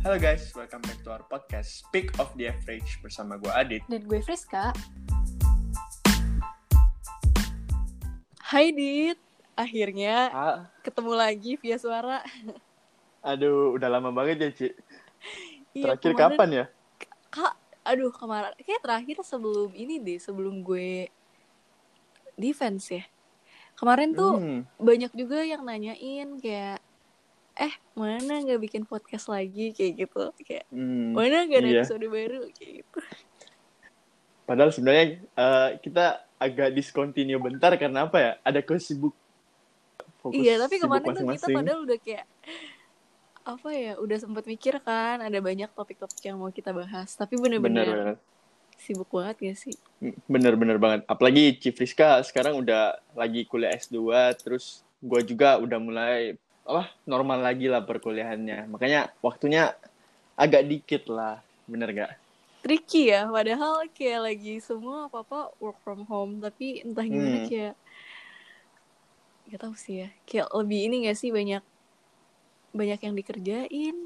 Halo guys, welcome back to our podcast Speak of the Average bersama gue Adit. Dan gue Friska. Hai Dit, akhirnya Ah, ketemu lagi via suara. aduh, udah lama banget ya, Ci. Iya, Terakhir kemarin- kapan ya? Kak, aduh kemarin, kayak terakhir sebelum ini deh, sebelum gue defense ya. Kemarin tuh Hmm, banyak juga yang nanyain kayak, eh mana nggak bikin podcast lagi kayak gitu, kayak hmm, mana nggak ada iya. episode baru kayak gitu. Padahal sebenarnya eh, kita agak discontinue bentar karena apa ya? Ada kesibuk. fokus Iya, tapi kemarin tuh kita padahal udah kayak apa ya, udah sempat mikir kan, ada banyak topik-topik yang mau kita bahas. Tapi Bener, bener-bener bener. sibuk banget gak sih? Bener, bener banget. Apalagi Ci Friska sekarang udah lagi kuliah S2, terus gue juga udah mulai apa normal lagi lah perkuliahannya. Makanya waktunya agak dikit lah, bener gak? Tricky ya, padahal kayak lagi semua apa-apa work from home, tapi entah gimana Hmm. kayak gak tahu sih ya. Kayak lebih ini gak sih banyak banyak yang dikerjain.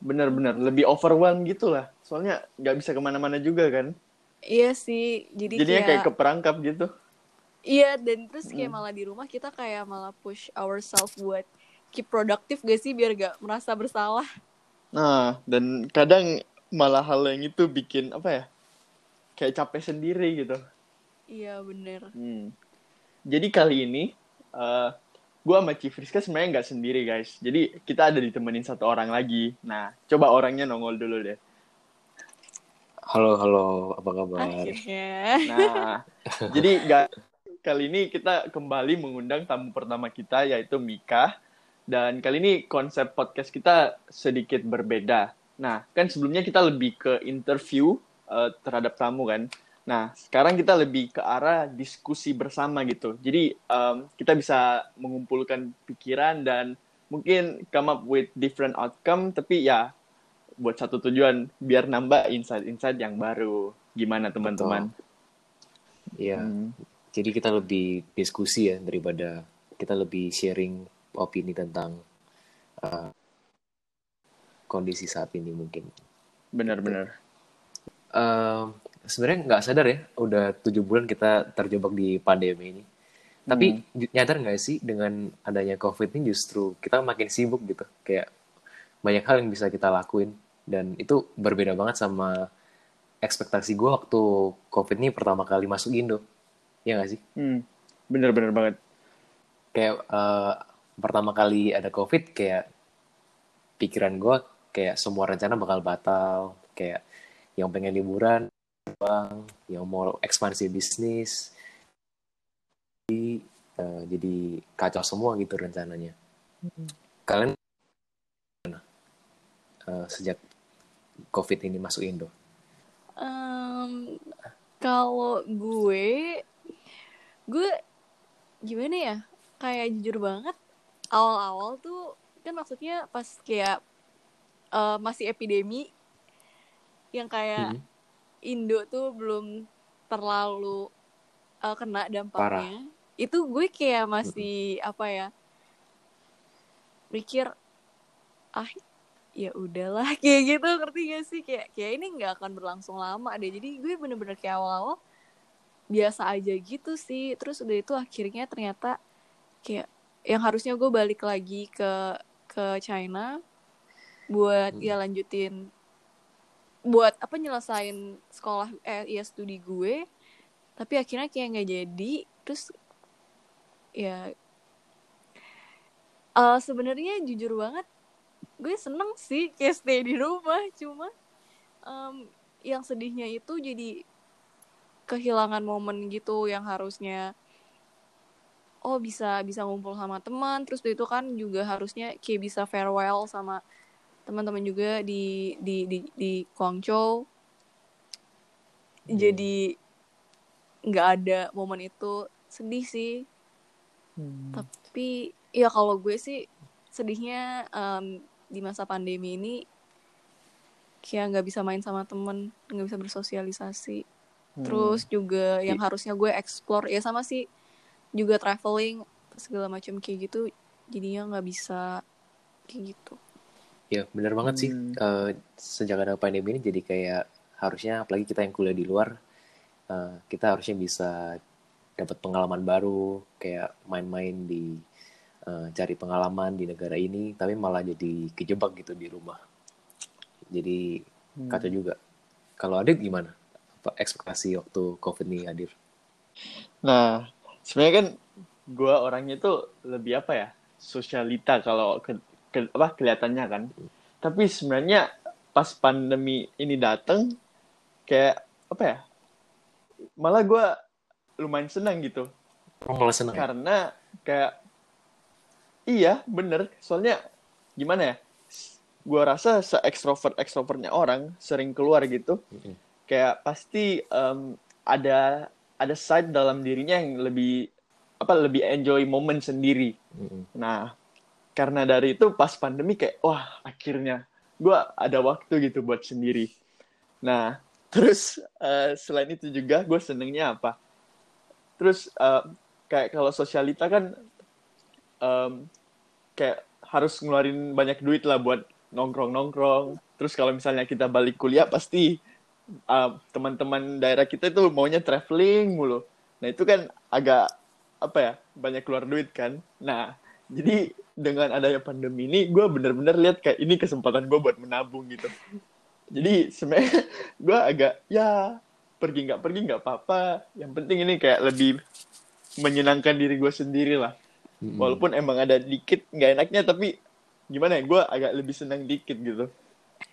Bener-bener, lebih overwhelmed gitu lah. Soalnya nggak bisa ke mana-mana juga kan. Iya sih, jadi Jadinya kayak, kayak keperangkap gitu. iya dan terus kayak Hmm. malah di rumah kita kayak malah push ourselves buat keep productive gak sih biar gak merasa bersalah. Nah, dan kadang malah hal yang itu bikin apa ya? Kayak capek sendiri gitu. Iya bener. Hmm. Jadi kali ini eh gue sama Cifriska sebenarnya nggak sendiri guys. Jadi kita ada ditemenin satu orang lagi. Nah, coba orangnya nongol dulu deh. Halo, halo, apa kabar? Akhirnya. Nah, jadi nggak kali ini kita kembali mengundang tamu pertama kita yaitu Mika. Dan kali ini konsep podcast kita sedikit berbeda. Nah, kan sebelumnya kita lebih ke interview eh, terhadap tamu kan. Nah, sekarang kita lebih ke arah diskusi bersama gitu. Jadi em, kita bisa mengumpulkan pikiran dan mungkin come up with different outcome, tapi ya buat satu tujuan biar nambah insight-insight yang baru. Gimana teman-teman? Iya, Hmm. jadi kita lebih diskusi ya daripada kita lebih sharing opini tentang uh, kondisi saat ini mungkin. Benar-benar. Um, Sebenarnya nggak sadar ya, udah tujuh bulan kita terjebak di pandemi ini. Tapi ju- nyadar nggak sih dengan adanya COVID ini justru kita makin sibuk gitu, kayak banyak hal yang bisa kita lakuin dan itu berbeda banget sama ekspektasi gue waktu COVID ini pertama kali masuk Indo. Ya nggak sih? Hmm. Bener-bener banget. Kayak eh, pertama kali ada COVID kayak pikiran gue kayak semua rencana bakal batal. Kayak yang pengen liburan, bang, yang mau ekspansi bisnis, jadi, eh, jadi kacau semua gitu rencananya. Kalian gimana? Eh, sejak COVID ini masuk Indo? Em, kalau gue, gue gimana ya? Kayak jujur banget, awal-awal tuh kan maksudnya pas kayak eh, masih epidemi, yang kayak Hmm. Indo tuh belum terlalu eh, kena dampaknya. Itu gue kayak masih apa ya? Mikir ah ya udahlah kayak gitu ngerti gak sih kayak kayak ini nggak akan berlangsung lama deh jadi gue bener-bener kayak awal-awal biasa aja gitu sih terus udah itu akhirnya ternyata kayak yang harusnya gue balik lagi ke ke China buat Hmm. ya lanjutin buat apa nyelesain sekolah eh ya studi gue. Tapi akhirnya kayak nggak jadi. Terus ya eh sebenarnya jujur banget gue seneng sih kayak stay di rumah. Cuma em, yang sedihnya itu jadi kehilangan momen gitu yang harusnya oh bisa bisa ngumpul sama teman. Terus itu kan juga harusnya kayak bisa farewell sama teman-teman juga di di di di Guangzhou. Jadi nggak ada momen itu. Sedih sih. Tapi ya kalau gue sih sedihnya em, di masa pandemi ini kayak nggak bisa main sama temen nggak bisa bersosialisasi. Hmm. terus juga yang harusnya gue explore ya sama sih juga traveling segala macam kayak gitu jadinya nggak bisa kayak gitu Ya, bener banget sih. Hmm. Eh, sejak ada pandemi ini jadi kayak harusnya apalagi kita yang kuliah di luar, eh, kita harusnya bisa dapat pengalaman baru, kayak main-main di eh, cari pengalaman di negara ini, tapi malah jadi kejebak gitu di rumah. Jadi Hmm. kacau juga. Kalau Adit gimana? Apa ekspektasi waktu COVID ini hadir? Nah, sebenarnya kan gue orangnya tuh lebih apa ya? Sosialita kalau ke, ke- apa kelihatannya kan. Tapi sebenarnya pas pandemi ini dateng kayak apa ya? Malah gue lumayan senang gitu. Oh, malah seneng. ya? Karena kayak iya, bener. Soalnya gimana ya? Gue rasa se ekstrovert ekstrovertnya orang sering keluar gitu. Kayak pasti em, ada ada side dalam dirinya yang lebih apa lebih enjoy moment sendiri. Mm-mm. Nah, karena dari itu pas pandemi kayak wah akhirnya gue ada waktu gitu buat sendiri. Nah, terus eh, selain itu juga gue senengnya apa? Terus eh, kayak kalau sosialita kan em, kayak harus ngeluarin banyak duit lah buat nongkrong-nongkrong. Terus kalau misalnya kita balik kuliah pasti uh, teman-teman daerah kita itu maunya traveling mulu. Nah itu kan agak apa ya banyak keluar duit kan. Nah jadi dengan adanya pandemi ini gue bener-bener lihat kayak ini kesempatan gue buat menabung gitu. Jadi sebenarnya gue agak ya pergi nggak pergi nggak apa-apa. Yang penting ini kayak lebih menyenangkan diri gue sendiri lah. Mm-mm. Walaupun emang ada dikit nggak enaknya tapi gimana ya gue agak lebih senang dikit gitu.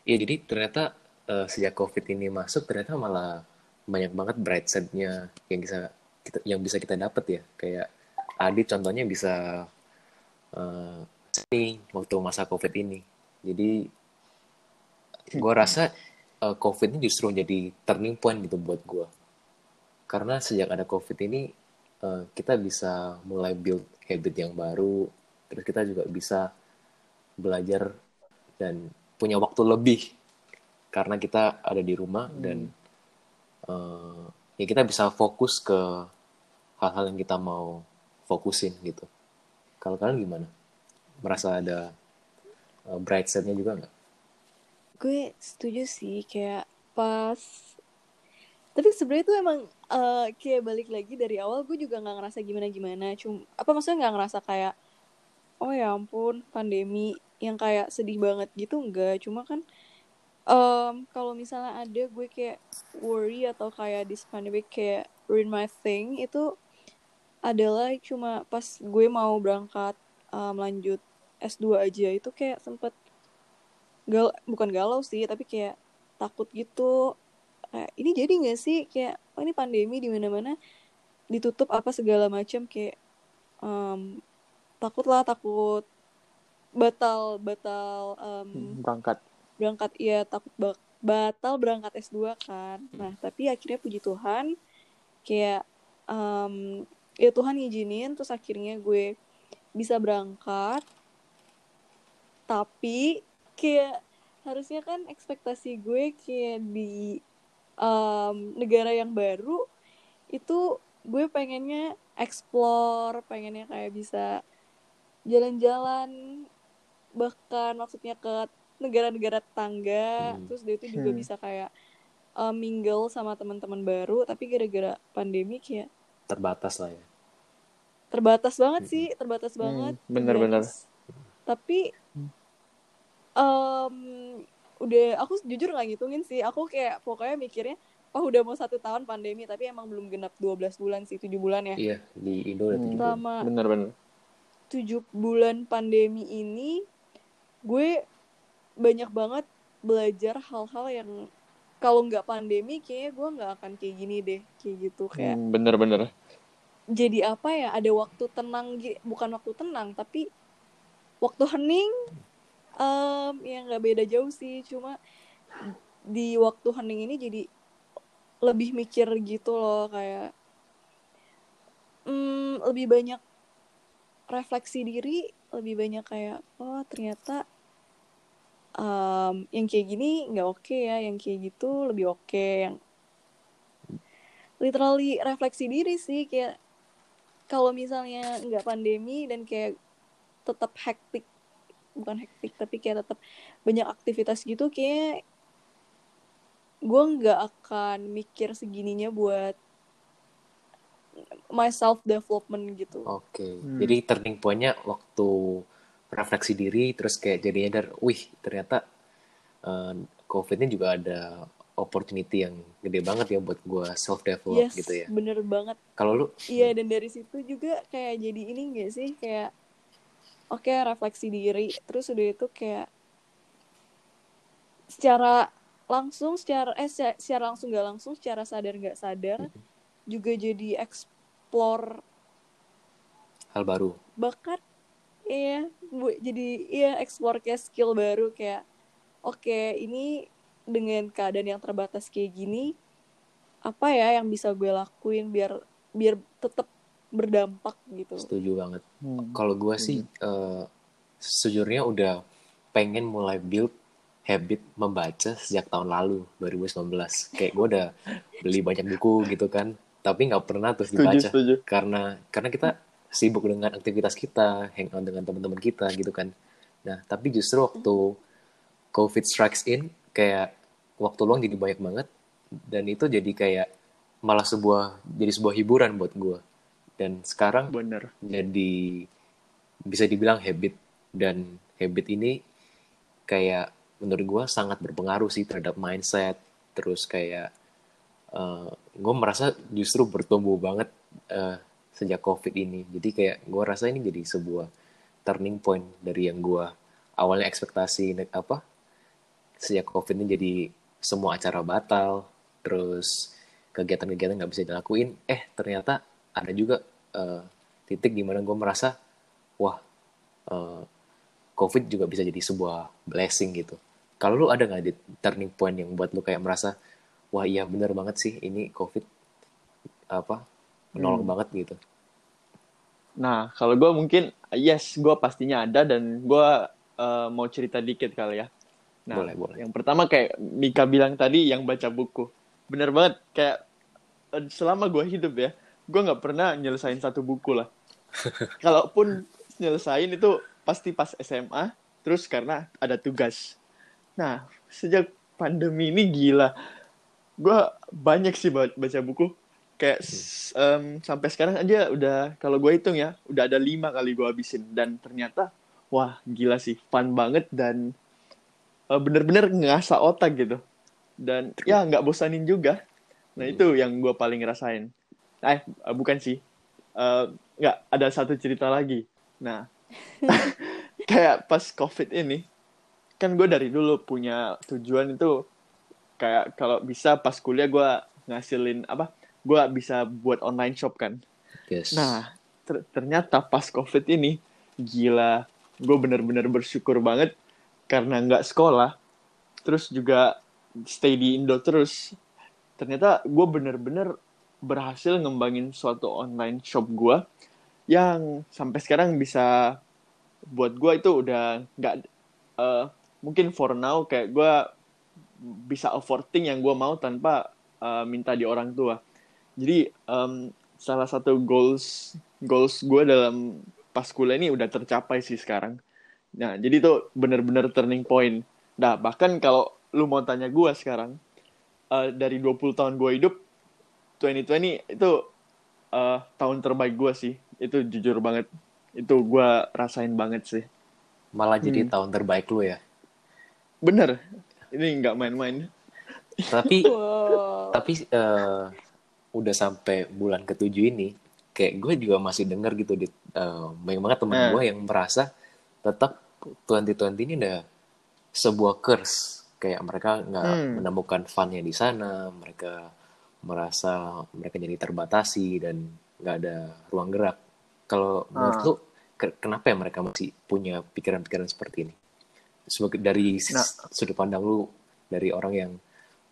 Iya, jadi ternyata eh, sejak COVID ini masuk ternyata malah banyak banget bright side-nya yang bisa kita yang bisa kita dapat ya. Kayak Adit contohnya bisa eh seni waktu masa COVID ini. Jadi gue rasa eh, COVID ini justru jadi turning point gitu buat gue. Karena sejak ada COVID ini eh, kita bisa mulai build habit yang baru, terus kita juga bisa belajar dan punya waktu lebih karena kita ada di rumah dan eh, ya kita bisa fokus ke hal-hal yang kita mau fokusin gitu. Kalau kalian gimana? Merasa ada eh, bright side-nya juga nggak? gue setuju sih kayak pas tapi sebenarnya tuh emang eh, kayak balik lagi dari awal gue juga nggak ngerasa gimana gimana cuma apa maksudnya nggak ngerasa kayak oh ya ampun pandemi yang kayak sedih banget gitu enggak cuma kan em, kalau misalnya ada gue kayak worry atau kayak this pandemic kayak ruin my thing itu adalah cuma pas gue mau berangkat lanjut S2 aja itu kayak sempet gal bukan galau sih tapi kayak takut gitu. Kayak ini jadi nggak sih? Kayak oh ini pandemi di mana mana ditutup apa segala macam kayak em, takut lah takut. Batal batal em, Berangkat. Berangkat iya takut ba- batal berangkat S2 kan. Nah tapi akhirnya puji Tuhan kayak em, ya Tuhan ngizinin terus akhirnya gue bisa berangkat. Tapi kayak harusnya kan ekspektasi gue kayak di em, negara yang baru itu gue pengennya explore pengennya kayak bisa jalan-jalan bahkan maksudnya ke negara-negara tetangga Hmm. terus dia itu juga Hmm. bisa kayak uh, mingle sama teman-teman baru tapi gara-gara pandemi kayak Terbatas lah ya. terbatas banget sih terbatas Hmm, banget bener-bener. Tapi em, udah aku jujur nggak ngitungin sih aku kayak pokoknya mikirnya oh udah mau satu tahun pandemi tapi emang belum genap 12 bulan sih 7 bulan ya Iya, di Indo udah Hmm. tujuh bulan. selama Bener-bener. tujuh bulan pandemi ini gue banyak banget belajar hal-hal yang kalau nggak pandemi kayaknya gue nggak akan kayak gini deh kayak gitu kayak Hmm, Bener-bener. jadi apa ya ada waktu tenang bukan waktu tenang tapi waktu hening em ya nggak beda jauh sih cuma di waktu hening ini jadi lebih mikir gitu loh kayak hmm, lebih banyak refleksi diri lebih banyak kayak oh ternyata em, yang kayak gini nggak oke ya yang kayak gitu lebih oke yang literally refleksi diri sih kayak kalau misalnya nggak pandemi dan kayak tetap hektik bukan hektik tapi kayak tetap banyak aktivitas gitu kayak gue nggak akan mikir segininya buat my self development gitu Oke. Hmm. Jadi turning point-nya waktu refleksi diri terus kayak jadi nyadar, wih ternyata eh, COVID ini juga ada opportunity yang gede banget ya buat gue self develop yes gitu ya. bener banget. Kalau lu? Iya dan dari situ juga kayak jadi ini gak sih kayak oke refleksi diri terus udah itu kayak secara langsung secara eh secara, secara langsung gak langsung secara sadar gak sadar juga jadi explore hal baru, bakat iya bu jadi iya explore kayak skill baru kayak oke ini dengan keadaan yang terbatas kayak gini apa ya yang bisa gue lakuin biar biar tetap berdampak gitu setuju banget. Hmm. Kalau gue sih eh, sejujurnya udah pengen mulai build habit membaca sejak tahun lalu 2019. Kayak gue udah beli banyak buku gitu kan, tapi nggak pernah terus Setuju, dibaca setuju. karena karena kita sibuk dengan aktivitas kita, hangout dengan teman-teman kita gitu kan. Nah, tapi justru waktu COVID strikes in, kayak waktu luang jadi banyak banget, dan itu jadi kayak malah sebuah jadi sebuah hiburan buat gue. Dan sekarang Bener. jadi bisa dibilang habit dan habit ini kayak menurut gue sangat berpengaruh sih terhadap mindset terus kayak gue merasa justru bertumbuh banget eh, sejak covid ini. Jadi kayak gue rasa ini jadi sebuah turning point dari yang gue awalnya ekspektasi apa sejak covid ini jadi semua acara batal terus kegiatan-kegiatan nggak bisa dilakuin. Eh ternyata ada juga eh, titik di mana gue merasa wah eh, covid juga bisa jadi sebuah blessing gitu. Kalau lu ada nggak di turning point yang buat lu kayak merasa wah iya bener banget sih ini covid apa menolong Hmm. banget gitu Nah, kalau gue mungkin, yes, gue pastinya ada dan gue eh, mau cerita dikit kali ya. Nah, Boleh, boleh. yang pertama kayak Mika bilang tadi yang baca buku. Bener banget, kayak eh, selama gue hidup ya, gue nggak pernah nyelesain satu buku lah. Kalaupun nyelesain itu pasti pas SMA, terus karena ada tugas. Nah, sejak pandemi ini gila, gue banyak sih ba- baca buku. Kayak em, sampai sekarang aja udah, kalau gue hitung ya, udah ada lima kali gue habisin. Dan ternyata, wah gila sih, fun banget dan eh, bener-bener ngasah otak gitu. Dan ya nggak bosanin juga. Nah Hmm. itu yang gue paling ngerasain. Eh, eh, bukan sih. Eh, nggak, ada satu cerita lagi. Nah, kayak pas COVID ini, kan gue dari dulu punya tujuan itu kayak kalau bisa pas kuliah gue ngasilin apa? Gue bisa buat online shop kan. yes Nah, ter- ternyata pas COVID ini, gila, gue bener-bener bersyukur banget karena nggak sekolah, terus juga stay di Indo terus. Ternyata gue bener-bener berhasil ngembangin suatu online shop gue yang sampai sekarang bisa buat gue itu udah nggak eh, mungkin for now kayak gue bisa affording yang gue mau tanpa eh, minta di orang tua. Jadi em, salah satu goals goals gue dalam pas kuliah ini udah tercapai sih sekarang. Nah, jadi itu bener-bener turning point. Nah, bahkan kalau lu mau tanya gue sekarang, eh, dari 20 tahun gue hidup, 2020 itu eh, tahun terbaik gue sih. Itu jujur banget. Itu gue rasain banget sih. malah jadi Hmm. tahun terbaik lu ya Bener. Ini nggak main-main. tapi wow tapi eh, udah sampai bulan ketujuh ini kayak gue juga masih denger gitu di eh, banyak banget teman Eh. gue yang merasa tetap 2020 ini udah sebuah curse kayak mereka nggak Hmm. menemukan funnya di sana mereka merasa mereka jadi terbatasi dan nggak ada ruang gerak kalau menurut Ah. lu ke- kenapa ya mereka masih punya pikiran-pikiran seperti ini sebagai dari Nah. sudut pandang lu dari orang yang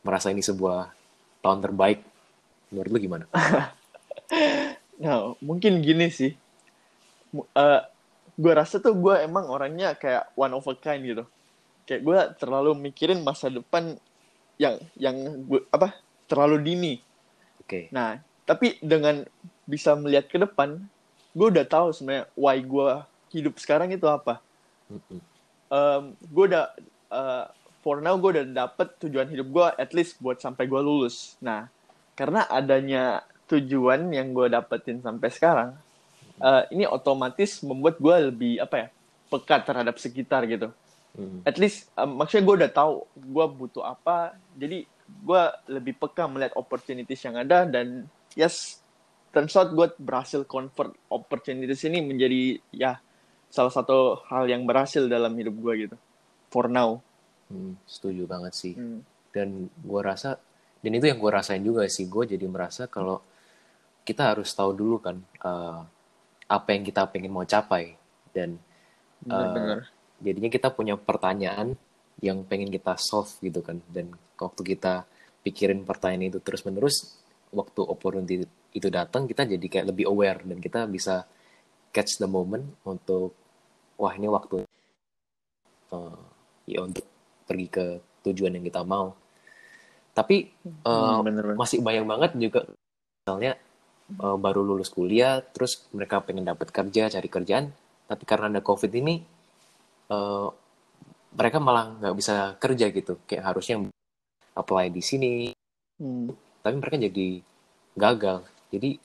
merasa ini sebuah tahun terbaik menurut lu gimana? Nah, mungkin gini sih. Mu- eh, gue rasa tuh gue emang orangnya kayak one of a kind gitu. Kayak gue terlalu mikirin masa depan yang yang gue apa terlalu dini. Oke, Nah, tapi dengan bisa melihat ke depan, gue udah tahu sebenarnya why gue hidup sekarang itu apa. Um, gue udah uh, for now gue udah dapet tujuan hidup gue at least buat sampai gue lulus nah karena adanya tujuan yang gue dapetin sampai sekarang uh, ini otomatis membuat gue lebih apa ya pekat terhadap sekitar gitu Hmm. at least um, maksudnya gue udah tahu gue butuh apa jadi gue lebih peka melihat opportunities yang ada dan yes turns out gue berhasil convert opportunities ini menjadi ya salah satu hal yang berhasil dalam hidup gue gitu for now Hmm, setuju banget sih. Hmm. Dan gue rasa, dan itu yang gue rasain juga sih. Gue jadi merasa kalau kita harus tahu dulu kan eh, apa yang kita pengen mau capai. Dan benar-benar jadinya kita punya pertanyaan yang pengen kita solve gitu kan. Dan waktu kita pikirin pertanyaan itu terus menerus waktu opportunity itu datang kita jadi kayak lebih aware. Dan kita bisa catch the moment untuk wah ini waktu eh, ya untuk pergi ke tujuan yang kita mau tapi Hmm, bener-bener. masih banyak banget juga misalnya eh, baru lulus kuliah terus mereka pengen dapat kerja cari kerjaan tapi karena ada covid ini eh, mereka malah nggak bisa kerja gitu kayak harusnya apply di sini Hmm. tapi mereka jadi gagal jadi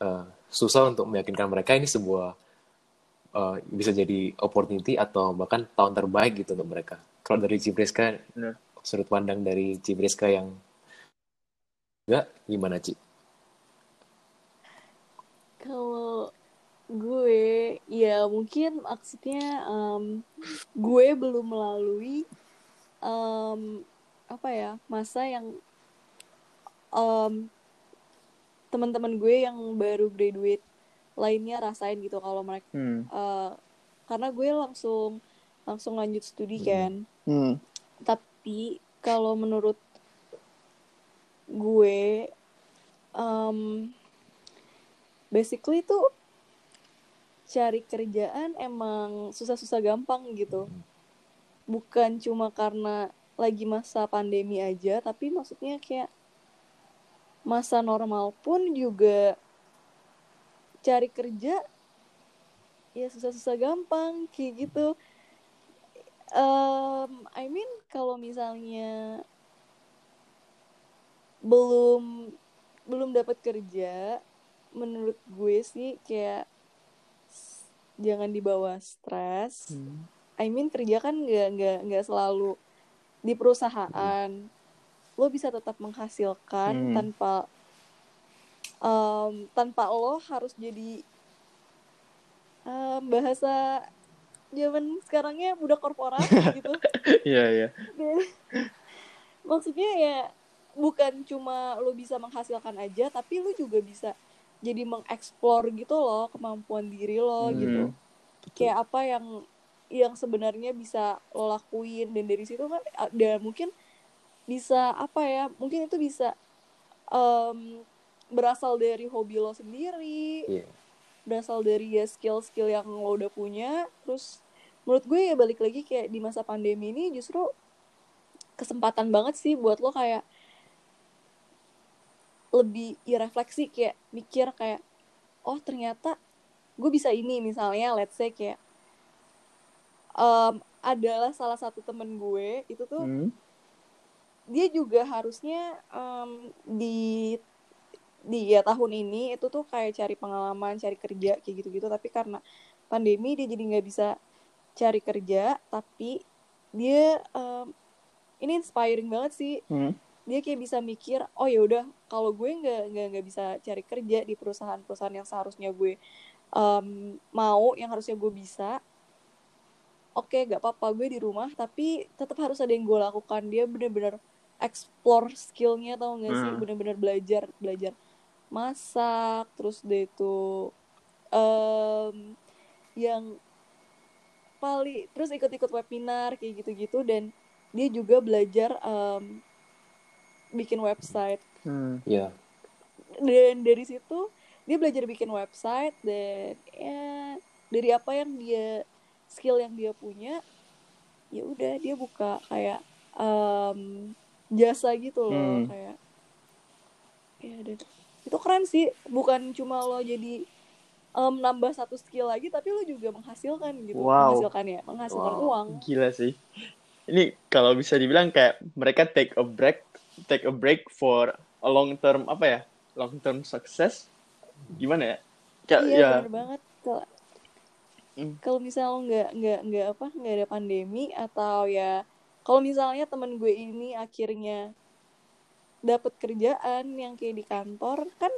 eh, susah untuk meyakinkan mereka ini sebuah eh, bisa jadi opportunity atau bahkan tahun terbaik gitu untuk mereka kalau dari Cipreska Bener. Sudut pandang dari Cipreska yang enggak gimana Ci? Kalau gue, ya mungkin maksudnya em, gue belum melalui em, apa ya masa yang em, teman-teman gue yang baru graduate lainnya rasain gitu kalau mereka Hmm. eh, karena gue langsung langsung lanjut studi kan. Hmm. Tapi kalau menurut gue, em, basically tuh cari kerjaan emang susah-susah gampang gitu. Bukan cuma karena lagi masa pandemi aja, tapi maksudnya kayak masa normal pun juga cari kerja ya susah-susah gampang kayak gitu. Um, I mean kalau misalnya belum belum dapat kerja, menurut gue sih kayak jangan dibawa stres. Hmm. I mean kerja kan nggak nggak nggak selalu di perusahaan. Lo bisa tetap menghasilkan Hmm. tanpa em, tanpa lo harus jadi em, bahasa zaman sekarangnya budak korporat gitu. Iya, iya. Maksudnya ya bukan cuma lo bisa menghasilkan aja, tapi lo juga bisa jadi mengeksplor gitu loh kemampuan diri lo Hmm. gitu. Betul. Kayak apa yang yang sebenarnya bisa lo lakuin dan dari situ kan dan mungkin bisa apa ya mungkin itu bisa em, berasal dari hobi lo sendiri Iya. Berasal dari ya skill-skill yang lo udah punya terus menurut gue ya balik lagi kayak di masa pandemi ini justru kesempatan banget sih buat lo kayak lebih ya refleksi kayak mikir kayak oh ternyata gue bisa ini misalnya let's say kayak em, adalah salah satu temen gue itu tuh Hmm. dia juga harusnya em, di di ya tahun ini itu tuh kayak cari pengalaman cari kerja kayak gitu-gitu. Tapi karena pandemi dia jadi nggak bisa cari kerja tapi dia em, ini inspiring banget sih. Hmm. dia kayak bisa mikir oh ya udah kalau gue nggak nggak nggak bisa cari kerja di perusahaan-perusahaan yang seharusnya gue em, mau yang harusnya gue bisa oke gak apa-apa gue di rumah. Tapi tetap harus ada yang gue lakukan. Dia bener-bener explore skillnya tau gak sih? Hmm. bener-bener belajar belajar masak terus dia itu em, yang paling terus ikut-ikut webinar kayak gitu-gitu dan dia juga belajar em, bikin website Hmm. Iya. dan dari situ dia belajar bikin website dan ya dari apa yang dia skill yang dia punya ya udah dia buka kayak em, jasa gitu loh Hmm. kayak ya dan itu keren sih bukan cuma lo jadi em, nambah satu skill lagi tapi lu juga menghasilkan gitu Wow. menghasilkan ya menghasilkan Wow. uang Gila sih. Ini kalau bisa dibilang kayak mereka take a break, take a break for a long term apa ya? Long term success. Gimana ya? Kayak iya ya. bener banget kalau Hmm. kalau misalnya lo nggak nggak nggak apa nggak ada pandemi atau ya kalau misalnya temen gue ini akhirnya dapat kerjaan yang kayak di kantor kan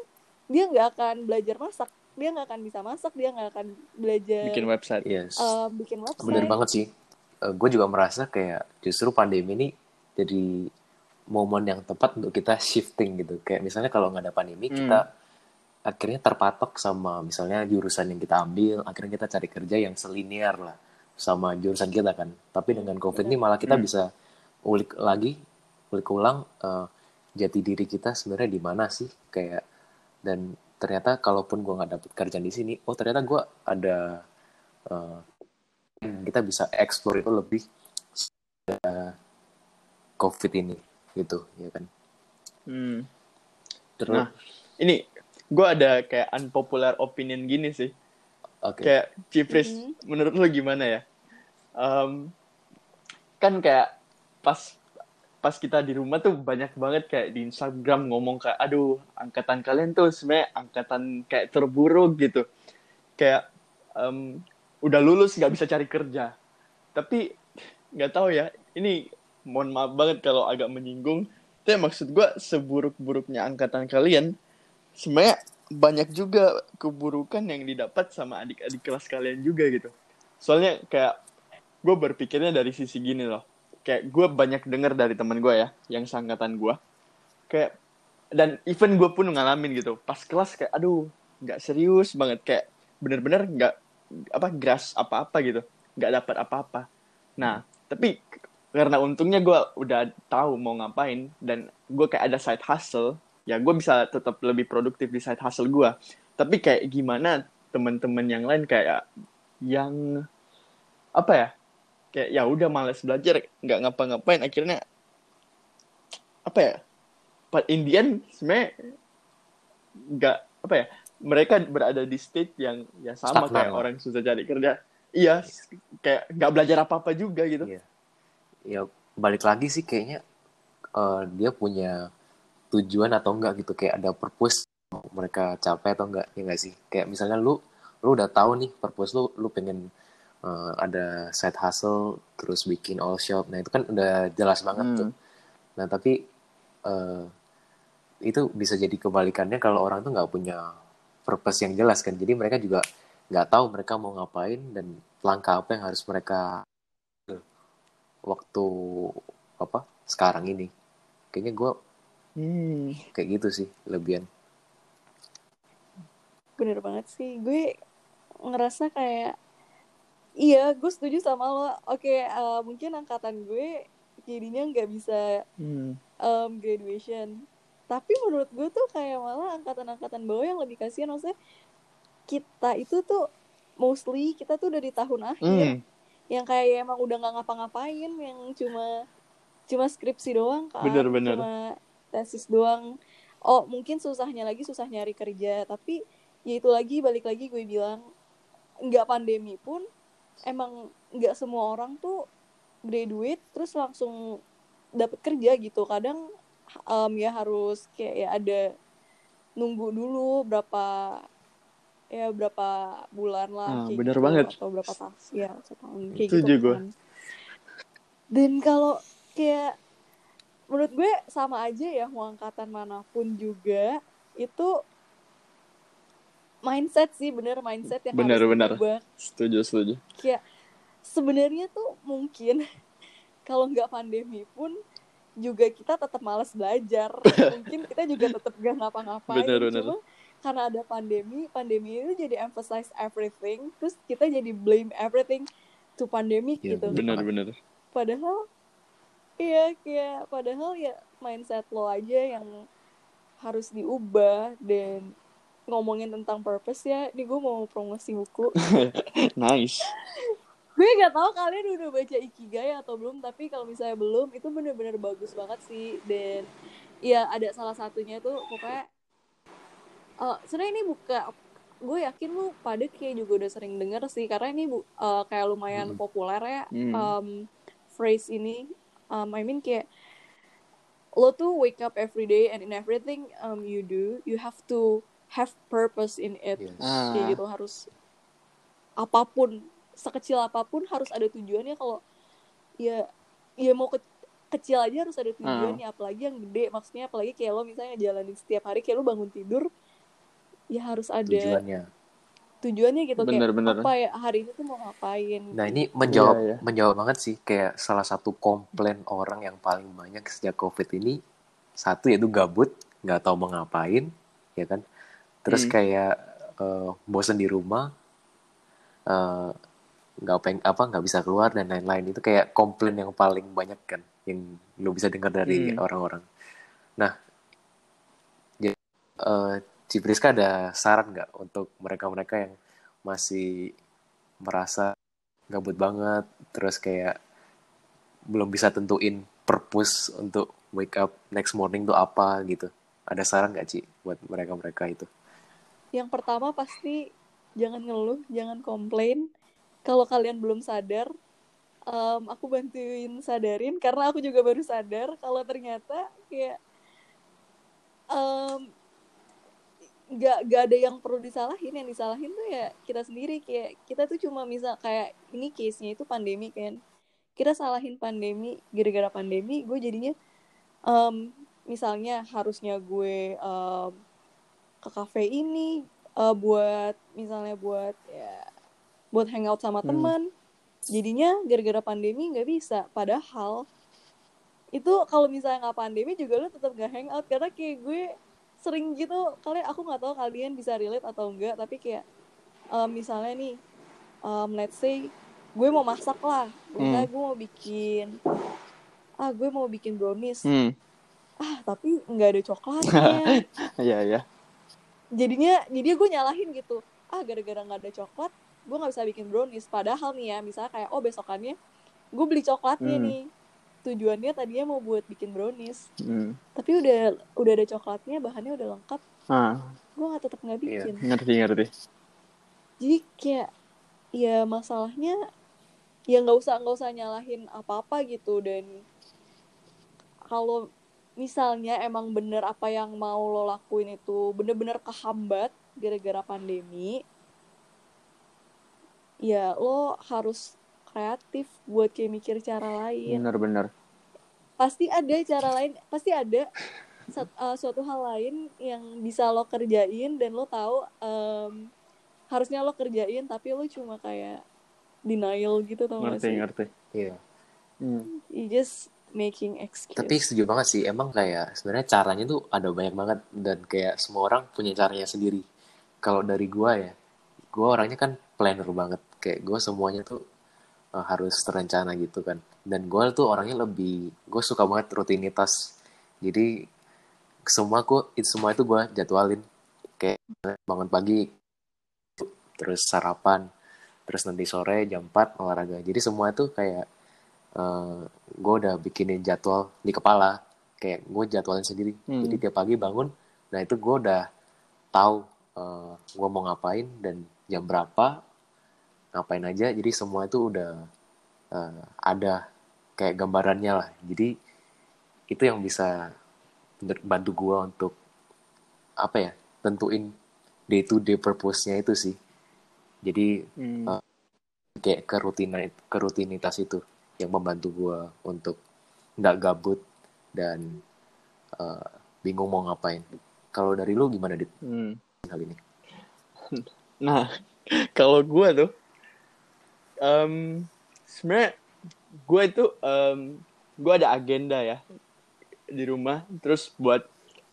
dia nggak akan belajar masak dia nggak akan bisa masak dia nggak akan belajar bikin website. Yes. eh, bikin website Bener banget sih. gue juga merasa kayak justru pandemi ini jadi momen yang tepat untuk kita shifting gitu. Kayak misalnya kalau nggak ada pandemi, Hmm. kita akhirnya terpatok sama misalnya jurusan yang kita ambil, akhirnya kita cari kerja yang selinier lah sama jurusan kita kan. Tapi dengan COVID ini malah kita Hmm. bisa ulik lagi, ulik ulang eh, jati diri kita sebenarnya di mana sih kayak dan ternyata kalaupun gue nggak dapet kerjaan di sini, oh ternyata gue ada eh, kita bisa explore itu lebih eh, COVID ini gitu ya kan. Hmm. Terus Nah, ini gue ada kayak unpopular opinion gini sih. oke. Kayak Cipris, Mhm. menurut lo gimana ya? Em, kan kayak pas pas kita di rumah tuh banyak banget kayak di Instagram ngomong kayak aduh angkatan kalian tuh sebenarnya angkatan kayak terburuk gitu. Kayak em, udah lulus nggak bisa cari kerja. Tapi nggak tahu ya, ini mohon maaf banget kalau agak menyinggung. Tapi maksud gue seburuk-buruknya angkatan kalian, sebenarnya banyak juga keburukan yang didapat sama adik-adik kelas kalian juga gitu. Soalnya kayak gue berpikirnya dari sisi gini loh. Kayak gue banyak denger dari temen gue ya, yang seangkatan gue. Kayak dan even gue pun ngalamin gitu. Pas kelas kayak aduh nggak serius banget kayak bener-bener nggak apa gras apa-apa gitu, nggak dapat apa-apa. Nah tapi karena untungnya gue udah tahu mau ngapain dan gue kayak ada side hustle ya gue bisa tetap lebih produktif di side hustle gue tapi kayak gimana teman-teman yang lain kayak yang apa ya kayak ya udah males belajar nggak ngapa-ngapain akhirnya apa ya but in the end sebenarnya nggak apa ya mereka berada di state yang ya sama Stagnan kayak lah. orang susah cari kerja iya kayak nggak belajar apa-apa juga gitu Iya. Ya balik lagi sih kayaknya eh, dia punya tujuan atau enggak gitu kayak ada purpose mereka capai atau enggak ya enggak sih kayak misalnya lu lu udah tahu nih purpose lu lu pengen eh, ada side hustle terus bikin all shop. Nah itu kan udah jelas banget Hmm. tuh. Nah tapi eh, itu bisa jadi kebalikannya kalau orang tuh nggak punya purpose yang jelas kan. Jadi mereka juga nggak tahu mereka mau ngapain dan langkah apa yang harus mereka waktu apa sekarang ini. Kayaknya gue Hmm. kayak gitu sih lebihan. Bener banget sih. Gue ngerasa kayak iya gue setuju sama lo oke eh, mungkin angkatan gue jadinya nggak bisa Hmm. em, graduation tapi menurut gue tuh kayak malah angkatan-angkatan bawah yang lebih kasihan maksudnya kita itu tuh mostly kita tuh udah di tahun akhir Hmm. yang kayak emang udah nggak ngapa-ngapain yang cuma cuma skripsi doang kan Bener, bener. cuma tesis doang oh mungkin susahnya lagi susah nyari kerja tapi ya itu lagi balik lagi gue bilang nggak pandemi pun emang nggak semua orang tuh graduate terus langsung dapet kerja gitu kadang em, ya harus kayak ya ada nunggu dulu berapa ya berapa bulan lah Ah, kayak bener gitu, banget. atau berapa tahun ya setahun kayak Setuju gitu gue. kan dan kalau kayak menurut gue sama aja ya mau angkatan mana pun juga itu mindset sih bener mindset yang Bener, harus bener. diubah Setuju, setuju. kayak sebenarnya tuh mungkin kalau nggak pandemi pun juga kita tetap malas belajar mungkin kita juga tetap gak ngapa-ngapain Bener, bener. cuma karena ada pandemi pandemi itu jadi emphasize everything terus kita jadi blame everything to pandemic Iya, gitu Bener, bener. padahal iya kayak padahal ya mindset lo aja yang harus diubah dan ngomongin tentang purpose ya ini gue mau promosi buku Nice. gue nggak tahu kalian udah baca ikigai atau belum tapi kalau misalnya belum itu bener-bener bagus banget sih dan ya ada salah satunya tuh pokoknya eh sebenarnya ini buka gue yakin lu pada kayak juga udah sering denger sih karena ini bu uh, kayak lumayan Hmm. populer ya Hmm. um, phrase ini um, I mean kayak lo tuh wake up every day and in everything um, you do you have to have purpose in it Yes. Ah. kayak gitu harus apa pun sekecil apa pun harus ada tujuannya kalau ya ya mau ke- kecil aja harus ada tujuannya apalagi yang gede maksudnya apalagi kayak lo misalnya jalanin setiap hari kayak lo bangun tidur ya harus ada tujuannya. tujuannya gitu Bener, kayak bener. apa ya hari ini tuh mau ngapain Nah ini menjawab Iya, iya. menjawab banget sih kayak salah satu komplain orang yang paling banyak sejak covid ini satu yaitu gabut nggak tahu mau ngapain ya kan terus Hmm. kayak eh, bosen di rumah eh, nggak peng apa nggak bisa keluar dan lain-lain itu kayak komplain yang paling banyak kan yang lo bisa dengar dari Hmm. orang-orang. Nah, jadi eh, Cipriska ada saran nggak untuk mereka-mereka yang masih merasa gabut banget, terus kayak belum bisa tentuin purpose untuk wake up next morning tuh apa gitu. Ada saran nggak Ci buat mereka-mereka itu? Yang pertama pasti jangan ngeluh jangan komplain. Kalau kalian belum sadar em, aku bantuin sadarin karena aku juga baru sadar kalau ternyata kayak em, nggak nggak ada yang perlu disalahin. Yang disalahin tuh ya kita sendiri. Kayak kita tuh cuma misal kayak ini case nya itu pandemi kan. Kita salahin pandemi gara-gara pandemi gue jadinya em, misalnya harusnya gue em, ke cafe ini eh, buat misalnya buat ya buat hangout sama Hmm. teman. Jadinya gara-gara pandemi nggak bisa. Padahal itu kalau misalnya nggak pandemi juga lo tetap nggak hangout. Karena kayak gue sering gitu kalian aku nggak tahu kalian bisa relate atau enggak tapi kayak eh, misalnya nih em, let's say gue mau masak lah. Misalnya gue mau bikin ah gue mau bikin brownies. Hmm. ah tapi nggak ada coklatnya. Iya, iya. Jadinya jadi gue nyalahin gitu ah gara-gara nggak ada coklat gue nggak bisa bikin brownies padahal nih ya misalnya kayak oh besokannya gue beli coklatnya Hmm. nih tujuannya tadinya mau buat bikin brownies Hmm. tapi udah udah ada coklatnya bahannya udah lengkap Ah, gue nggak tetap nggak Iya. bikin ngerti, ngerti. jadi kayak ya masalahnya ya nggak usah nggak usah nyalahin apa apa gitu dan kalau misalnya emang bener apa yang mau lo lakuin itu bener-bener kehambat gara-gara pandemi ya lo harus kreatif buat kayak mikir cara lain Bener-bener. pasti ada cara lain pasti ada sat- uh, suatu hal lain yang bisa lo kerjain dan lo tahu em, harusnya lo kerjain tapi lo cuma kayak denial gitu tau gak Ngerti, sih ngerti. Iya. Hmm. you just making excuse Tapi setuju banget sih, emang kayak sebenarnya caranya tuh ada banyak banget dan kayak semua orang punya caranya sendiri. Kalau dari gua ya, gua orangnya kan planner banget, kayak gua semuanya tuh uh, harus terencana gitu kan. Dan gua tuh orangnya lebih, gue suka banget rutinitas. Jadi semua aku, itu semua itu gua jadwalin, kayak bangun pagi, terus sarapan, terus nanti sore jam 4 olahraga. Jadi semua itu kayak gue udah bikinin jadwal di kepala. Kayak gue jadwalin sendiri. Hmm. jadi tiap pagi bangun nah itu gue udah tahu gue mau ngapain dan jam berapa ngapain aja. Jadi semua itu udah eh, ada kayak gambarannya lah. Jadi itu yang bisa bantu gue untuk apa ya tentuin day to day purpose-nya itu sih. Jadi Hmm. kayak kerutina kerutinitas itu yang membantu gue untuk nggak gabut dan eh, bingung mau ngapain. Kalau dari lu gimana dit Hmm. hal ini? Nah, kalau gue tuh, em sebenarnya gue itu, em gue ada agenda ya di rumah. Terus buat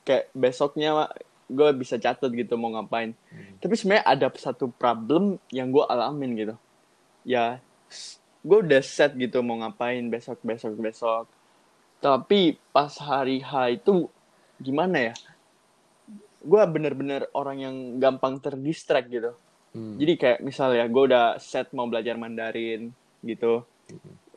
kayak besoknya gue bisa catat gitu mau ngapain. Tapi sebenarnya ada satu problem yang gue alamin gitu. Ya, gue udah set gitu mau ngapain besok, besok, besok. Tapi pas hari H itu gimana ya? Gue bener-bener orang yang gampang terdistract gitu. Hmm. Jadi kayak misalnya gue udah set mau belajar Mandarin gitu.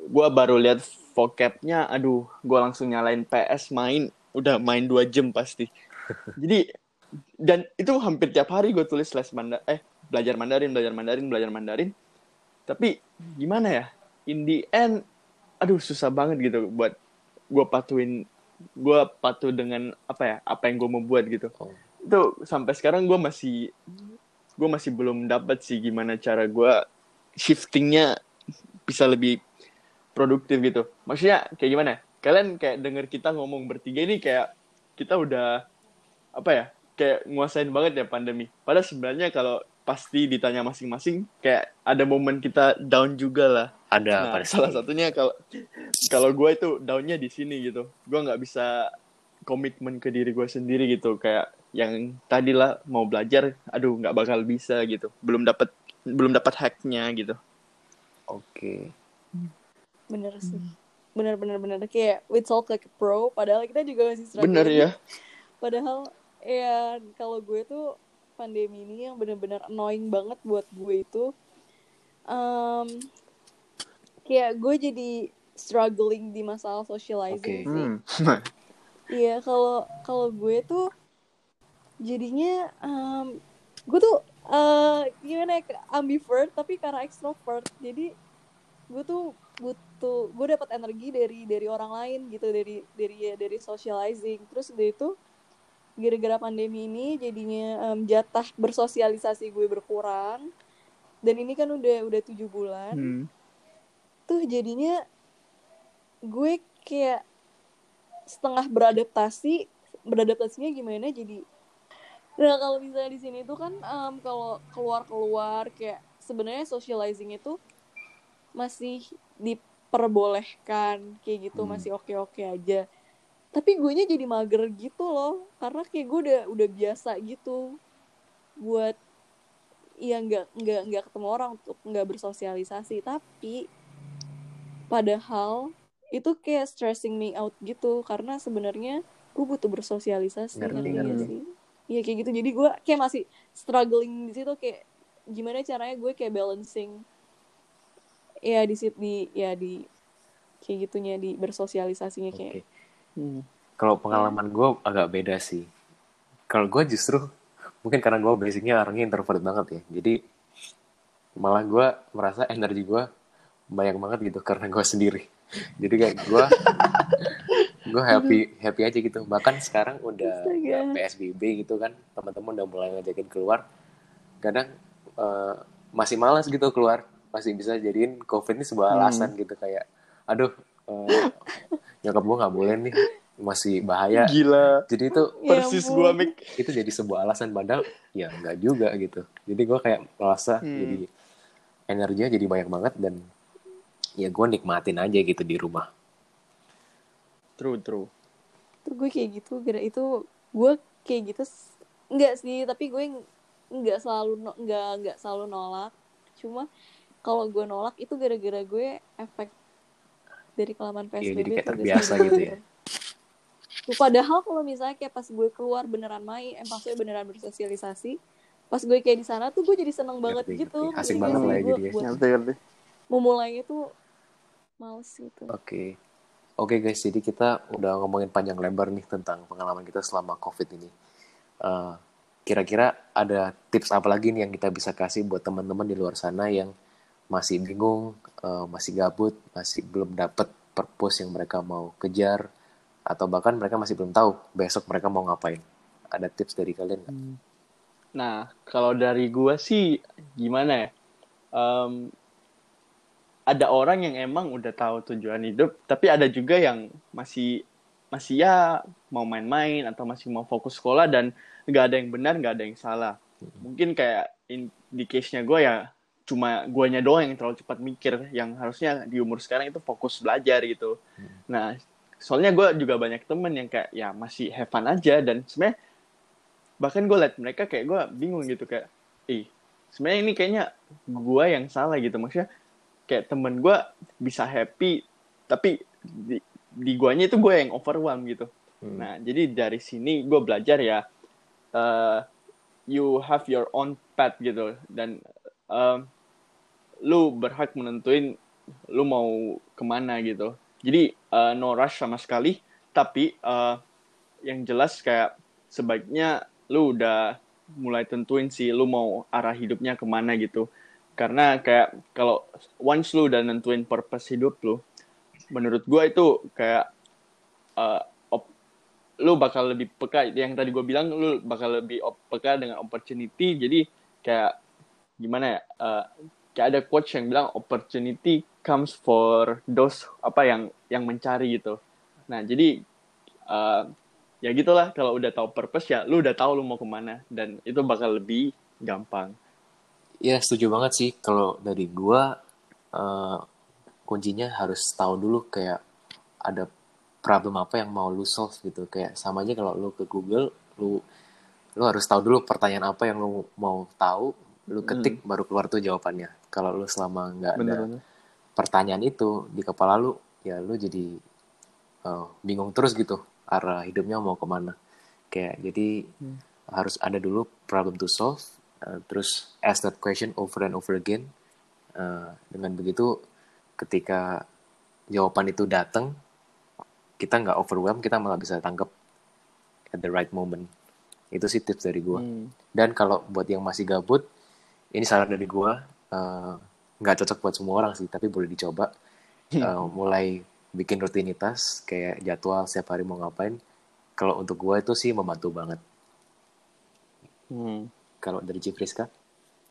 Gue baru lihat vocabnya, aduh, gue langsung nyalain PS main, udah main dua jam pasti. Jadi dan itu hampir tiap hari gue tulis les Mandarin eh belajar Mandarin belajar Mandarin belajar Mandarin tapi gimana ya in the end aduh susah banget gitu buat gue patuhin gue patuh dengan apa ya apa yang gue mau buat gitu Oh. itu sampai sekarang gue masih gue masih belum dapat sih gimana cara gue shiftingnya bisa lebih produktif gitu maksudnya kayak gimana ya? kalian kayak denger kita ngomong bertiga ini kayak kita udah apa ya kayak nguasain banget ya pandemi padahal sebenarnya kalau pasti ditanya masing-masing kayak ada momen kita down juga lah Ada Nah, pada salah satunya kalau kalau gue itu downnya di sini gitu. Gue nggak bisa komitmen ke diri gue sendiri gitu. Kayak yang tadi lah mau belajar, aduh nggak bakal bisa gitu. Belum dapat belum dapat hacknya gitu. Oke. bener sih bener bener bener kayak we talk like a pro padahal kita juga masih struggling Bener ya. padahal ya kalau gue tuh pandemi ini yang bener-bener annoying banget buat gue itu um, kayak gue jadi struggling di masalah socializing Oke. sih Hmm. Iya, kalau kalau gue tuh jadinya em, gue tuh eh gimana ya ambivert tapi karena extrovert. Jadi gue tuh butuh gue dapat energi dari dari orang lain gitu dari dari ya dari socializing. Terus dari itu gara-gara pandemi ini jadinya em, jatah bersosialisasi gue berkurang. Dan ini kan udah udah tujuh bulan Hmm. tuh jadinya gue kayak setengah beradaptasi beradaptasinya gimana jadi nah kalau misalnya di sini tuh kan em, kalau keluar keluar kayak sebenarnya socializing itu masih diperbolehkan kayak gitu Hmm. masih oke oke aja tapi gue nya jadi mager gitu loh. Karena kayak gue udah udah biasa gitu buat ya nggak nggak nggak ketemu orang untuk nggak bersosialisasi. Tapi padahal itu kayak stressing me out gitu. Karena sebenarnya gue butuh bersosialisasi Ngerti, ngerti nggak ngerti. sih. Iya kayak gitu. Jadi gue kayak masih struggling di situ. Kayak gimana caranya gue kayak balancing ya di sit di ya di kayak gitunya di bersosialisasinya kayak Oke. Hmm. Kalau pengalaman gue agak beda sih. Kalau gue justru mungkin karena gue basicnya orangnya introvert banget ya. Jadi malah gue merasa energi gue banyak banget gitu karena gue sendiri. Jadi kayak gue gue happy happy aja gitu. Bahkan sekarang udah ya, PSBB gitu kan, teman-teman udah mulai ngajakin keluar. Kadang eh, masih malas gitu keluar, masih bisa jadiin COVID ini sebuah Hmm. alasan gitu kayak, aduh eh, nyokap gue nggak boleh nih, masih bahaya. Gila. Jadi itu Ya Persis gue Mik. itu jadi sebuah alasan padahal ya nggak juga gitu. Jadi gue kayak merasa Hmm. jadi energinya jadi banyak banget dan ya gue nikmatin aja gitu di rumah. True, true. tuh gue kayak gitu gara itu gue kayak gitu enggak sih tapi gue ng- nggak selalu no- nggak nggak selalu nolak cuma kalau gue nolak itu gara-gara gue efek dari kelamaan Iya, PSBB jadi kayak terbiasa gitu. Tuh, padahal kalau misalnya kayak pas gue keluar beneran main, eh maksudnya beneran bersosialisasi, pas gue kayak di sana tuh gue jadi seneng banget Ngerti, gitu. ngerti. Asik banget lah ya jadi ya. Ngerti, ngerti. memulainya tuh males gitu. Oke. Oke guys, jadi kita udah ngomongin panjang lebar nih tentang pengalaman kita selama COVID ini. Eh, Kira-kira ada tips apa lagi nih yang kita bisa kasih buat teman-teman di luar sana yang masih bingung, eh, masih gabut, masih belum dapat purpose yang mereka mau kejar, atau bahkan mereka masih belum tahu besok mereka mau ngapain. Ada tips dari kalian nggak? Nah, kalau dari gua sih gimana ya? Em, ada orang yang emang udah tahu tujuan hidup, tapi ada juga yang masih masih ya mau main-main atau masih mau fokus sekolah dan nggak ada yang benar, nggak ada yang salah. Mungkin kayak in, di case-nya gue ya cuma guanya doang yang terlalu cepat mikir, yang harusnya di umur sekarang itu fokus belajar gitu. Nah, soalnya gue juga banyak temen yang kayak ya masih have fun aja dan sebenarnya bahkan gue liat mereka kayak gue bingung gitu kayak ih sebenarnya ini kayaknya gue yang salah gitu maksudnya kayak temen gue bisa happy tapi di, di guanya itu gue yang overwhelm gitu Hmm. nah jadi dari sini gue belajar ya eh, you have your own path gitu dan em, lu berhak menentuin lu mau ke mana gitu. Jadi eh, no rush sama sekali. Tapi eh, yang jelas kayak sebaiknya lu udah mulai tentuin sih lu mau arah hidupnya ke mana gitu. Karena kayak kalau once lu udah nentuin purpose hidup lu menurut gua itu kayak uh, op, lu bakal lebih peka. Yang tadi gua bilang lu bakal lebih op, peka dengan opportunity. Jadi kayak gimana ya uh, kayak ada quote yang bilang opportunity comes for those apa yang yang mencari gitu. Nah jadi uh, ya gitulah. Kalau udah tahu purpose ya lu udah tahu lu mau ke mana. Dan itu bakal lebih gampang. Ya setuju banget sih. Kalau dari gua uh, kuncinya harus tahu dulu kayak ada problem apa yang mau lu solve gitu. Kayak sama aja kalau lu ke Google lu lu harus tahu dulu pertanyaan apa yang lu mau tahu lu ketik hmm. baru keluar tuh jawabannya kalau lu selama nggak ada bener. pertanyaan itu di kepala lu ya lu jadi uh, bingung terus gitu arah hidupnya mau ke mana kayak jadi hmm. harus ada dulu problem to solve uh, terus ask that question over and over again uh, dengan begitu ketika jawaban itu datang kita nggak overwhelm kita malah bisa tangkap at the right moment itu sih tips dari gue hmm. dan kalau buat yang masih gabut ini saran dari gue uh, nggak cocok buat semua orang sih tapi boleh dicoba. Uh, mulai bikin rutinitas kayak jadwal setiap hari mau ngapain. Kalau untuk gue itu sih membantu banget. Hmm. kalau dari Cifriska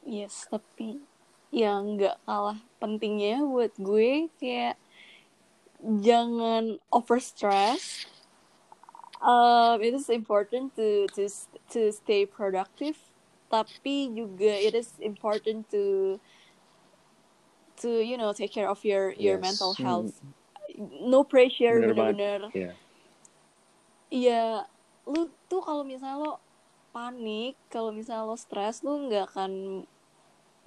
yes tapi yang nggak kalah pentingnya buat gue kayak jangan over stress um, it is important to to to stay productive tapi juga it is important to to you know take care of your your yes. mental health hmm no pressure bener-bener iya yeah. lu tuh kalau misalnya lo panik kalau misalnya lo stres lu nggak akan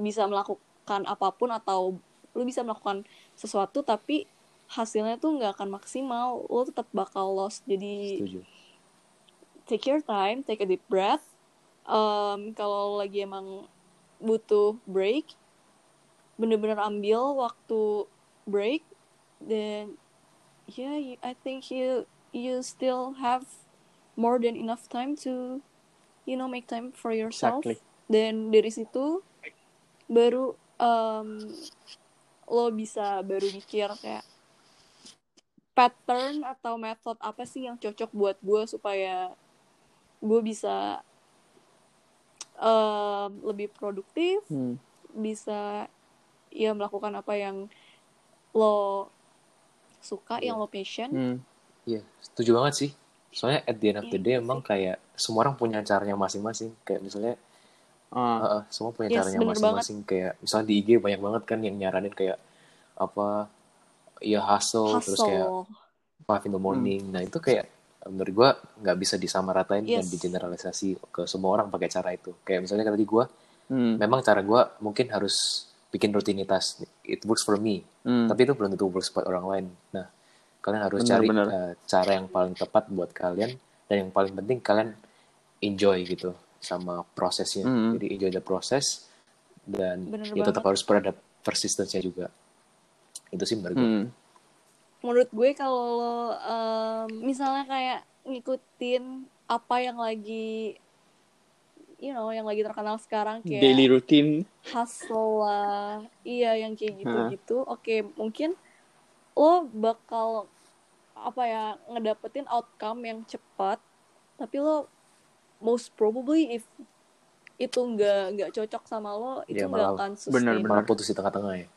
bisa melakukan apa pun atau lu bisa melakukan sesuatu tapi hasilnya tuh nggak akan maksimal lo tetap bakal lost jadi Setuju. take your time take a deep breath um, kalau lagi emang butuh break bener-bener ambil waktu break then yeah you, I think you you still have more than enough time to you know make time for yourself exactly. dan dari situ baru um, lo bisa baru mikir kayak pattern atau method apa sih yang cocok buat gue supaya gue bisa um, lebih produktif hmm. bisa ya melakukan apa yang lo suka yeah. yang lo passion hmm. Iya, yeah, setuju banget sih. Soalnya at the end of the day yeah, emang kayak semua orang punya caranya masing-masing. Kayak misalnya uh, uh, semua punya yes, caranya masing-masing. Kayak misalnya di IG banyak banget kan yang nyaranin kayak apa ya hustle, hustle. terus kayak five in the morning. Hmm. Nah itu kayak menurut gue nggak bisa disamaratain yes. dan digeneralisasi ke semua orang pakai cara itu. Kayak misalnya tadi gue, hmm. memang cara gue mungkin harus bikin rutinitas it works for me hmm. tapi itu belum tentu works buat orang lain nah kalian harus bener, cari bener. Uh, cara yang paling tepat buat kalian dan yang paling penting kalian enjoy gitu sama prosesnya hmm. jadi enjoy the process dan bener ya tetap harus berada persistence juga itu sih menurut gue hmm. Menurut gue kalau um, misalnya kayak ngikutin apa yang lagi you know yang lagi terkenal sekarang kayak daily routine. hustle lah iya yang kayak gitu-gitu oke okay, mungkin lo bakal apa ya ngedapetin outcome yang cepat tapi lo most probably if itu nggak nggak cocok sama lo itu iya, nggak akan sustain. bener bener putus di tengah-tengah ya.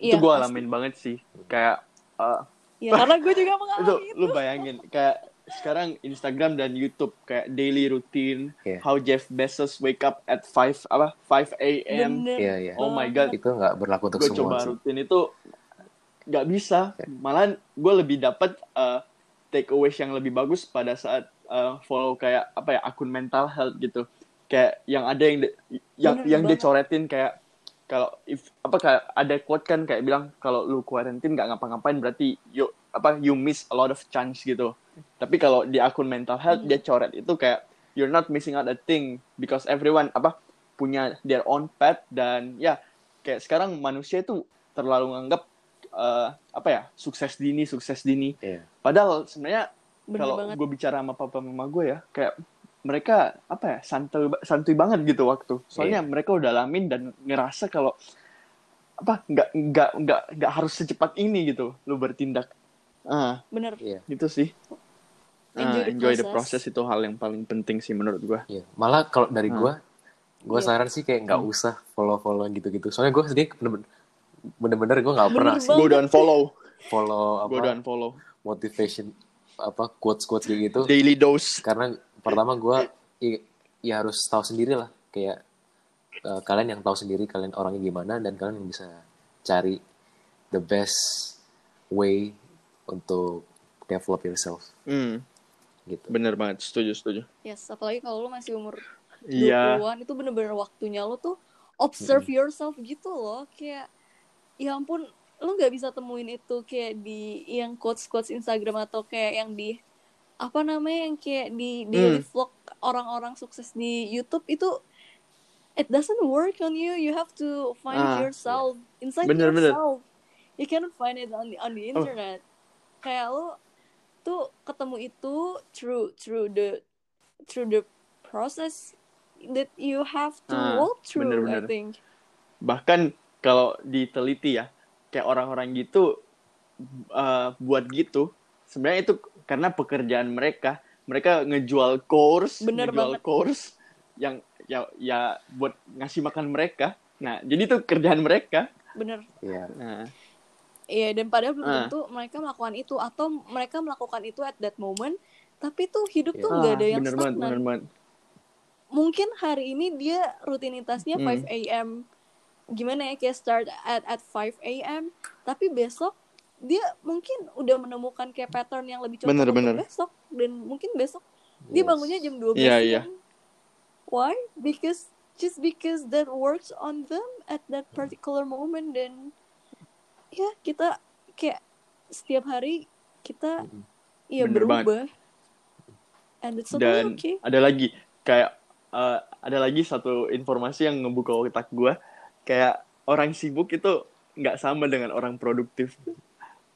Itu iya, gue alamin banget sih kayak uh, ya karena gue juga mengalami itu, itu lu bayangin kayak sekarang Instagram dan YouTube kayak daily routine, yeah. how Jeff Bezos wake up at 5 apa 5 a.m. Yeah, yeah. Oh my god. Itu nggak berlaku untuk gua semua. Gue coba rutin itu nggak bisa. Yeah. Malah gue lebih dapat uh, takeaways yang lebih bagus pada saat uh, follow kayak apa ya akun mental health gitu. Kayak yang ada yang de, yang Bener yang dia coretin kayak kalau if apa kayak ada quote kan kayak bilang kalau lu quarantine nggak ngapa-ngapain berarti yuk apa you miss a lot of chance gitu. Tapi kalau di akun mental health dia coret itu kayak you're not missing out a thing because everyone apa punya their own path dan ya kayak sekarang manusia itu terlalu menganggap uh, apa ya sukses dini sukses dini. Yeah. padahal sebenarnya kalau gue bicara sama papa mama gue ya kayak mereka apa ya santai santuy banget gitu waktu soalnya mereka udah alamin dan ngerasa kalau apa nggak nggak nggak nggak harus secepat ini gitu lu bertindak ah bener Iya. gitu sih Enjoy Ah, the enjoy the process. process itu hal yang paling penting sih menurut gua Iya. Malah kalau dari Hmm. gua, gua Iya. saran sih kayak nggak usah follow-follow gitu-gitu. Soalnya gua sendiri bener-bener bener-bener gua nggak Bener pernah sih banget. gua udah unfollow follow gua udah apa unfollow motivation apa quotes quotes kayak gitu. daily dose Karena pertama gua i- ya harus tahu sendiri lah kayak eh, kalian yang tahu sendiri kalian orangnya gimana dan kalian yang bisa cari the best way untuk develop yourself. Hmm, gitu. bener banget setuju setuju. Yes apalagi kalau lu masih umur iya. 20-an itu bener-bener waktunya lu tuh observe yourself gitu loh kayak ya ampun lu nggak bisa temuin itu kayak di yang quotes quotes Instagram atau kayak yang di apa namanya yang kayak di daily Hmm. vlog orang-orang sukses di YouTube itu it doesn't work on you you have to find Ah, yourself inside Bener, bener. yourself you cannot find it on the on the Oh. internet kayak lu tuh ketemu itu through through the through the process that you have to Ah, walk through bener-bener. I think bahkan kalau diteliti ya kayak orang-orang gitu uh, buat gitu sebenarnya itu karena pekerjaan mereka mereka ngejual course Bener ngejual banget. course yang ya ya buat ngasih makan mereka nah jadi itu kerjaan mereka bener Iya. nah Iya dan padahal belum Ah. tentu mereka melakukan itu atau mereka melakukan itu at that moment tapi tuh hidup Iya. tuh nggak ah, ada yang bener banget stagnan bener banget mungkin hari ini dia rutinitasnya Hmm. 5 a.m. Gimana ya kayak start at at 5 a.m. Tapi besok dia mungkin udah menemukan kayak pattern yang lebih cocok Bener, bener. besok dan mungkin besok dia Yes. bangunnya jam 12 Iya, iya. siang. Why? Because just because that works on them at that particular moment dan ya kita kayak setiap hari kita Mm-mm. ya Bener banget. berubah. And it's totally dan okay. ada lagi kayak uh, ada lagi satu informasi yang ngebuka otak gue kayak orang sibuk itu nggak sama dengan orang produktif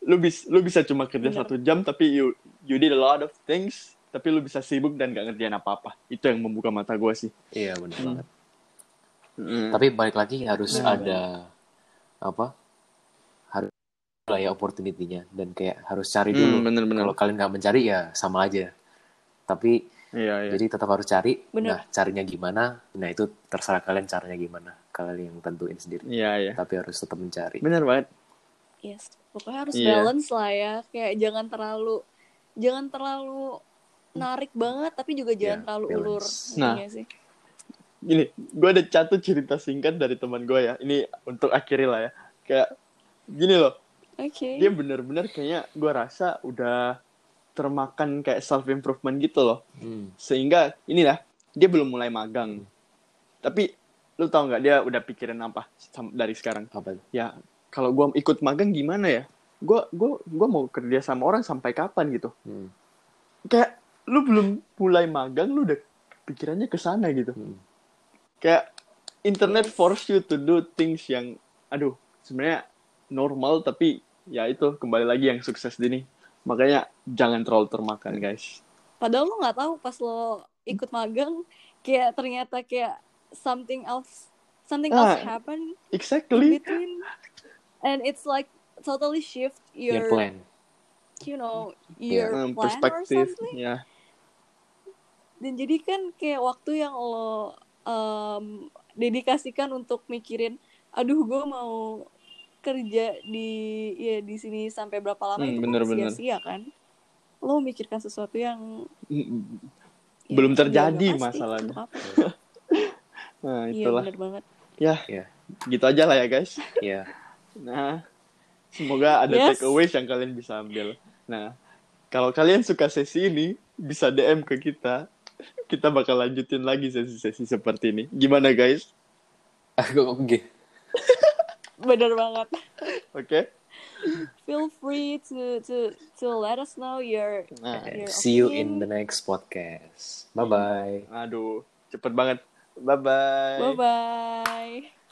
lu bis lu bisa cuma kerja Bener. satu jam tapi you you did a lot of things tapi lu bisa sibuk dan gak ngerjain apa apa itu yang membuka mata gue sih Iya benar Hmm. banget. Tapi balik lagi harus Benar. ada apa? Harus ya opportunity-nya dan kayak harus cari Hmm, dulu. bener-bener Kalau kalian nggak mencari ya sama aja. Tapi iya iya jadi tetap harus cari. Bener. Nah carinya gimana? Nah itu terserah kalian caranya gimana. Kalian yang tentuin sendiri. iya iya Tapi harus tetap mencari. bener banget Yes, pokoknya harus Iya. balance lah ya. Kayak jangan terlalu jangan terlalu narik banget tapi juga jangan Iya, terlalu balance. ulur. Nah. Iya sih. gini gue ada satu cerita singkat dari teman gue ya ini untuk akhiri lah ya kayak gini loh Oke. dia bener-bener kayaknya gue rasa udah termakan kayak self improvement gitu loh Hmm. sehingga inilah dia belum mulai magang tapi lu tau nggak dia udah pikirin apa dari sekarang Apa? ya kalau gue ikut magang gimana ya? Gue gua gua mau kerja sama orang sampai kapan gitu? Hmm. kayak lu belum mulai magang lu udah pikirannya ke sana gitu. Hmm. kayak internet force you to do things yang aduh sebenarnya normal tapi ya itu kembali lagi yang sukses ini. Makanya jangan terlalu termakan guys. Padahal lo nggak tahu pas lo ikut magang kayak ternyata kayak something else something else Ah, happen in exactly. between and it's like totally shift Your your plan. you know Yeah. your Hmm, plan or perspektif something. ya dan jadi kan kayak waktu yang lo em, dedikasikan untuk mikirin aduh gue mau kerja di ya di sini sampai berapa lama Hmm, itu bener-bener. kan sia-sia kan lo memikirkan sesuatu yang Mm, ya, Belum juga terjadi pasti. masalahnya. Nah iya itulah bener banget ya Iya. gitu aja lah ya guys Iya. Nah semoga ada Yes. takeaways yang kalian bisa ambil. Nah kalau kalian suka sesi ini bisa DM ke kita. Kita bakal lanjutin lagi sesi-sesi seperti ini. Gimana guys? Oke. bener banget. Oke? Feel free to to to let us know your nah. Your See you in the next podcast. Bye bye. aduh cepet banget. Bye bye bye bye